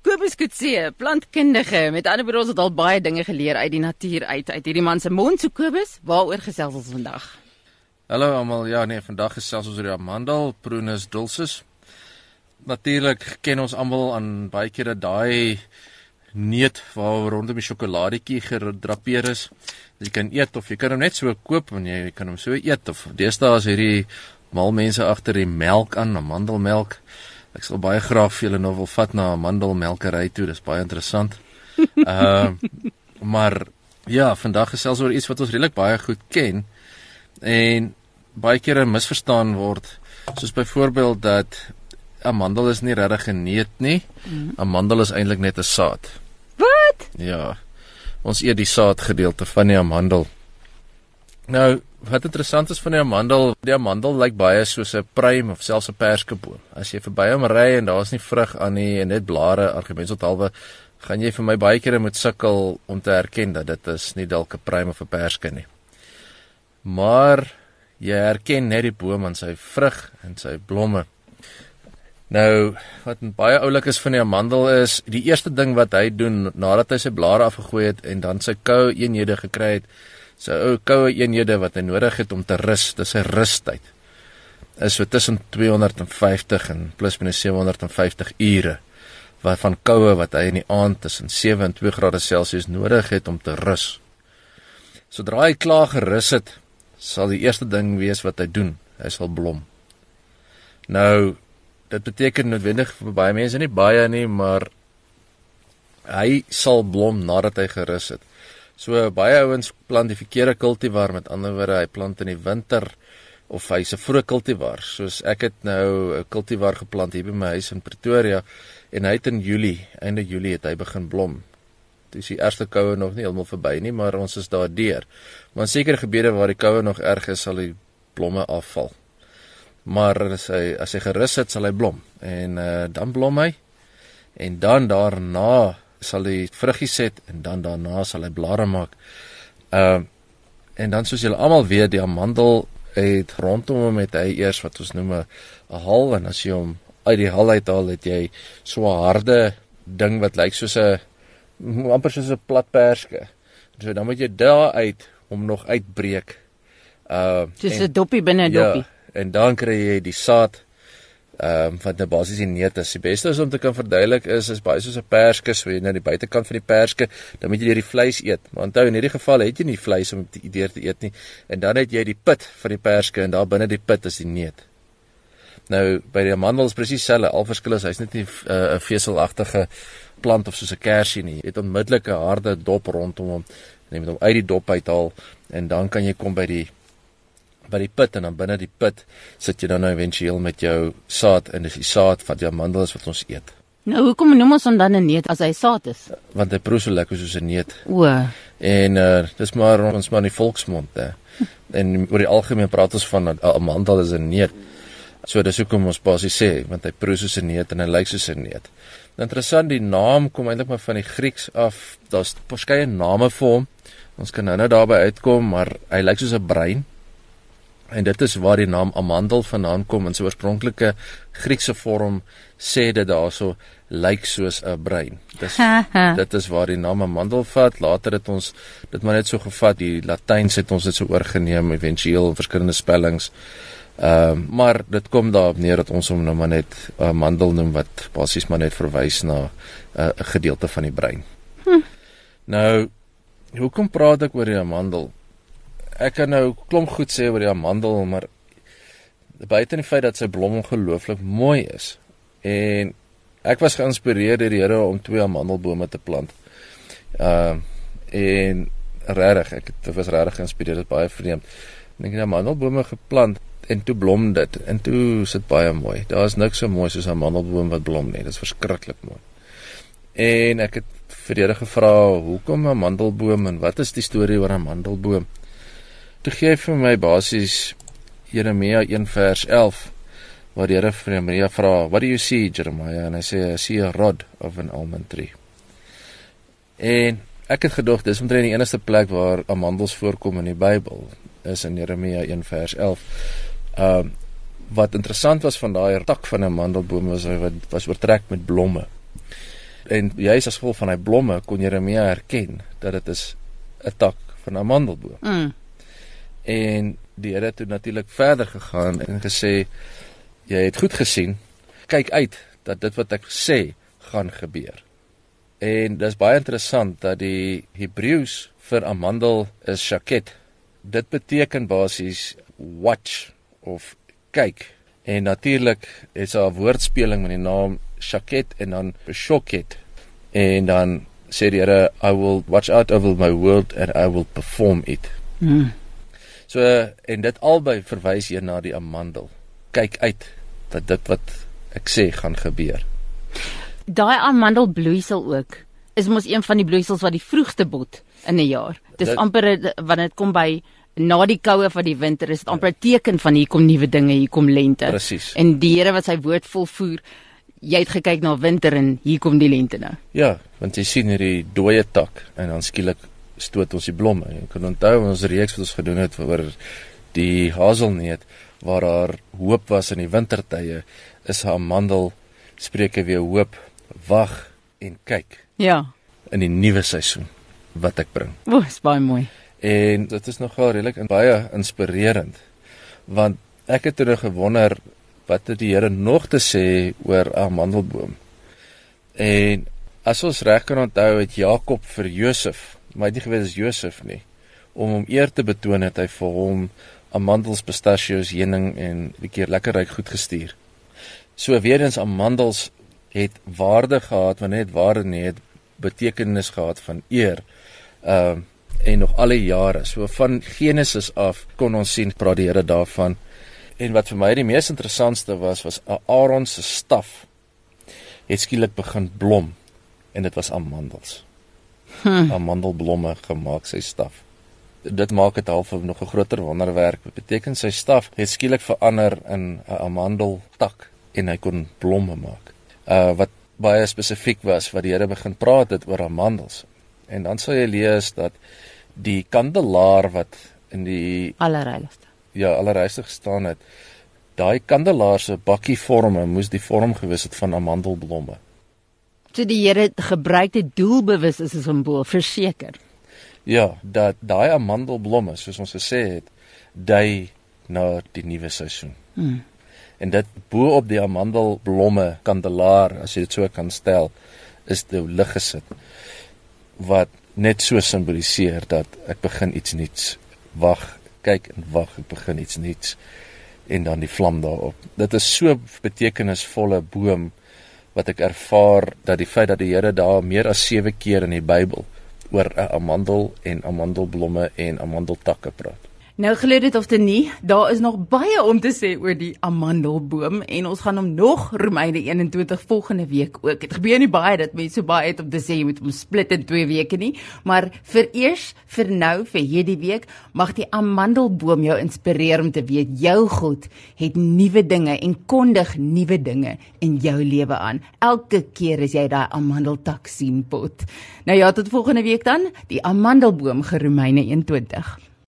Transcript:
Kobus Kutse, plantkundige. Met ander woorde, ons het al baie dinge geleer uit die natuur uit uit hierdie man se mond. So Kobus, waaroor gesels ons vandag? Hallo almal. Ja, nee, vandag gesels ons oor die amandel, Prunus dulcis. Natuurlik ken ons almal aan baie kere daai neut waar rondom die sjokoladetjie gedrapeer is. Jy kan eet of jy kan hom net so koop en jy kan hom so eet of deesdae is hierdie mal mense agter die melk aan, amandelmelk. Ek sal baie graag vir julle nou wil vat na 'n amandelmelkery toe. Dis baie interessant. Ehm uh, maar ja, vandag gesels oor iets wat ons redelik baie goed ken en baie kere misverstaan word. Soos byvoorbeeld dat amandel is nie regtig 'n neut nie. Mm. Amandel is eintlik net 'n saad. Wat? Ja. Ons eet die saadgedeelte van die amandel. Nou, wat interessant is van die amandel, die amandel lyk baie soos 'n pruim of selfs 'n perskeboom. As jy verby hom ry en daar's nie vrug aan nie en net blare, argumente tot halwe, gaan jy vir my baie kere moet sukkel om te herken dat dit is nie dalk 'n pruim of 'n perske nie. Maar jy herken net die boom aan sy vrug en sy blomme. Nou, wat baie oulik is van die amandel is, die eerste ding wat hy doen nadat hy sy blare afgegooi het en dan sy koue eenhede gekry het, sy ou koue eenhede wat hy nodig het om te rus, dis sy rustyd. Is so tussen 250 en plus minus 750 ure wat van koue wat hy in die aand tussen 7 en 2 grade Celsius nodig het om te rus. Sodra hy klaar gerus het, sal die eerste ding wees wat hy doen, hy sal blom. Nou, dit beteken noodwendig vir baie mense nie baie nie, maar hy sal blom nadat hy gerus het. So baie ouens plant die verkeerde kultivar met ander woorde hy plant in die winter of hy's 'n vroeë kultivar. Soos ek het nou 'n kultivar geplant hier by my huis in Pretoria en hy het in Julie, einde Julie het hy begin blom. Dis die eerste koue nog nie heeltemal verby nie, maar ons is daardeur. Maar in sekere gebiede waar die koue nog erg is, sal die blomme afval. Maar as hy as hy gerus het, sal hy blom en uh, dan blom hy. En dan daarna sal hy vruggies het en dan daarna sal hy blare maak. Ehm uh, en dan soos julle almal weet, die amandel het rondom hom met hy eers wat ons noem 'n hal en as jy hom uit die hal uithaal, het jy so 'n harde ding wat lyk soos 'n amper soos 'n plat perske. So dan moet jy daar uit hom nog uitbreek. Uh dis 'n doppie binne 'n ja, doppie. En dan kry jy die saad ehm um, wat nou basies die neut is. Die beste is om te kan verduidelik is is baie soos 'n perske, so jy nou die buitekant van die perske, dan moet jy die vleis eet. Maar onthou in hierdie geval het jy nie vleis om idee te eet nie. En dan het jy die pit van die perske en daar binne die pit is die neut. Nou by die amandel is presies dieselfde. Al verskil is hy's net nie eh, 'n uh, veselagtige plant of soos 'n kersie nie. Jy het onmiddellik 'n harde dop rondom hom. Jy moet hom uit die dop uithaal en dan kan jy kom by die by die put en dan binne die put sit jy dan nou éventueel met jou saad en dis die saad van die amandel is wat ons eet. Nou hoekom noem ons hom dan 'n neut as hy saad is? Want hy proe so lekker soos 'n neut. O. En uh dis maar ons maar in die volksmond hè. en oor die algemeen praat ons van 'n amandel is 'n neut. So dis hoekom ons basies sê want hy proe soos 'n neut en hy lyk soos 'n neut. Interessant die naam kom eintlik maar van die Grieks af. Daar's verskeie name vir hom. Ons kan nou-nou daarby uitkom, maar hy lyk soos 'n brein. En dit is waar die naam amandel vandaan kom in sy oorspronklike Griekse vorm sê dit daarso lyk soos 'n brein. Dis dit is waar die naam amandel vat. Later het ons dit maar net so gevat. Die Latyns het ons dit so oorgeneem éventueel in verskillende spellings. Ehm uh, maar dit kom daarop neer dat ons hom nou maar net uh, mandel noem wat basies maar net verwys na 'n uh, gedeelte van die brein. Hm. Nou hoekom praat ek oor die amandel? Ek kan nou klomp goed sê oor die amandel, maar buite die feit dat sy blom ongelooflik mooi is. En ek was geïnspireer deur die Here om twee amandelbome te plant. Uh en regtig, ek het was regtig geïnspireer, dit baie vreemd. Ek het amandelbome geplant en toe blom dit en toe is dit baie mooi. Daar's niks so mooi soos 'n amandelboom wat blom nie. Dit is verskriklik mooi. En ek het vir die Here gevra, hoekom 'n amandelboom en wat is die storie oor 'n amandelboom? Toe gee hy vir my basies Jeremia 1 vers 11 waar die Here vir Jeremia vra, "What do you see, Jeremiah?" en hy sê, "I see a rod of an almond tree." En ek het gedog dis omtrent die enigste plek waar amandels voorkom in die Bybel is in Jeremia 1 vers 11. Ehm uh, wat interessant was van daai tak van 'n amandelboom was hy wat was oortrek met blomme. En juis as gevolg van hy blomme kon Jeremia herken dat dit is 'n tak van 'n amandelboom. Mm. En die Here het natuurlik verder gegaan en gesê jy het goed gesien. Kyk uit dat dit wat ek sê gaan gebeur. En dis baie interessant dat die Hebreëus vir amandel is shaket. Dit beteken basies watch of kyk. En natuurlik is daar 'n woordspeling met die naam shaket en dan shoket. En dan sê die Here I will watch out over my word and I will perform it. Mm. So en dit albei verwys hier na die amandel. Kyk uit dat dit wat ek sê gaan gebeur. Daai amandelbloeisel ook is mos een van die bloeisels wat die vroegste bot in 'n jaar. Dis Dit- amper wanneer dit kom by na die koue van die winter is dit amper 'n teken van hier kom nuwe dinge, hier kom lente. Presies. En die Here wat sy woord volvoer, jy het gekyk na winter en hier kom die lente nou. Ja, want jy sien hierdie dooie tak en dan skielik stoot ons die blomme. Jy kan onthou ons reeks wat ons gedoen het oor die haselneut waar daar hoop was in die wintertye, is 'n amandel spreuke weer hoop, wag en kyk Ja. in die nuwe seisoen wat ek bring. O, is baie mooi. En dit is nogal redelik en baie inspirerend. Want ek het terug gewonder wat het die Here nog te sê oor 'n amandelboom. En as ons reg kan onthou het Jakob vir Josef, maar hy het nie geweet dis Josef nie, om hom eer te betoon het hy vir hom amandels, pistachios, heuning en 'n keer lekker ryk goed gestuur. So weer eens amandels het waarde gehad, maar net waarde nie het betekenis gehad van eer. Ehm uh, en nog alle jare. So van Genesis af kon ons sien praat die Here daarvan. En wat vir my die mees interessantste was was Aaron se staf het skielik begin blom en dit was amandels. Hm. Amandelblomme gemaak sy staf. Dit maak dit half nog 'n groter wonderwerk. Dit beteken sy staf het skielik verander in 'n amandeltak en hy kon blomme maak. Uh wat baie spesifiek was wat die Here begin praat het oor amandels. En dan sal jy lees dat die kandelaar wat in die Allerheiligste. ja allerheiligste gestaan het, daai kandelaar se bakkie vorme moes die vorm gewees het van amandelblomme. So die Here gebruik dit doelbewus as 'n simbool, verseker. Ja, dat daai amandelblomme, soos ons gesê het, dui na die nuwe seisoen. Hmm. En dit bo op die amandelblomme kandelaar, as jy dit so kan stel, is die lig gesit wat net so simboliseer dat ek begin iets nuuts. Wag, kyk en wag, ek begin iets nuuts en dan die vlam daarop. Dit is so betekenisvolle boom wat ek ervaar dat die feit dat die Here daar meer as 7 keer in die Bybel oor 'n amandel en amandelblomme en amandeltakke praat. Nou glo dit of dit nie, daar is nog baie om te sê oor die amandelboom en ons gaan hom nog Romeine 21 volgende week ook. Dit gebeur nie baie dat mense so baie het om te sê jy moet hom split in twee weke nie, maar vir eers vir nou vir hierdie week mag die amandelboom jou inspireer om te weet jou God het nuwe dinge en kondig nuwe dinge in jou lewe aan. Elke keer as jy daai amandeltak sien pot. Nou ja, tot volgende week dan, die amandelboom Geromeine 21.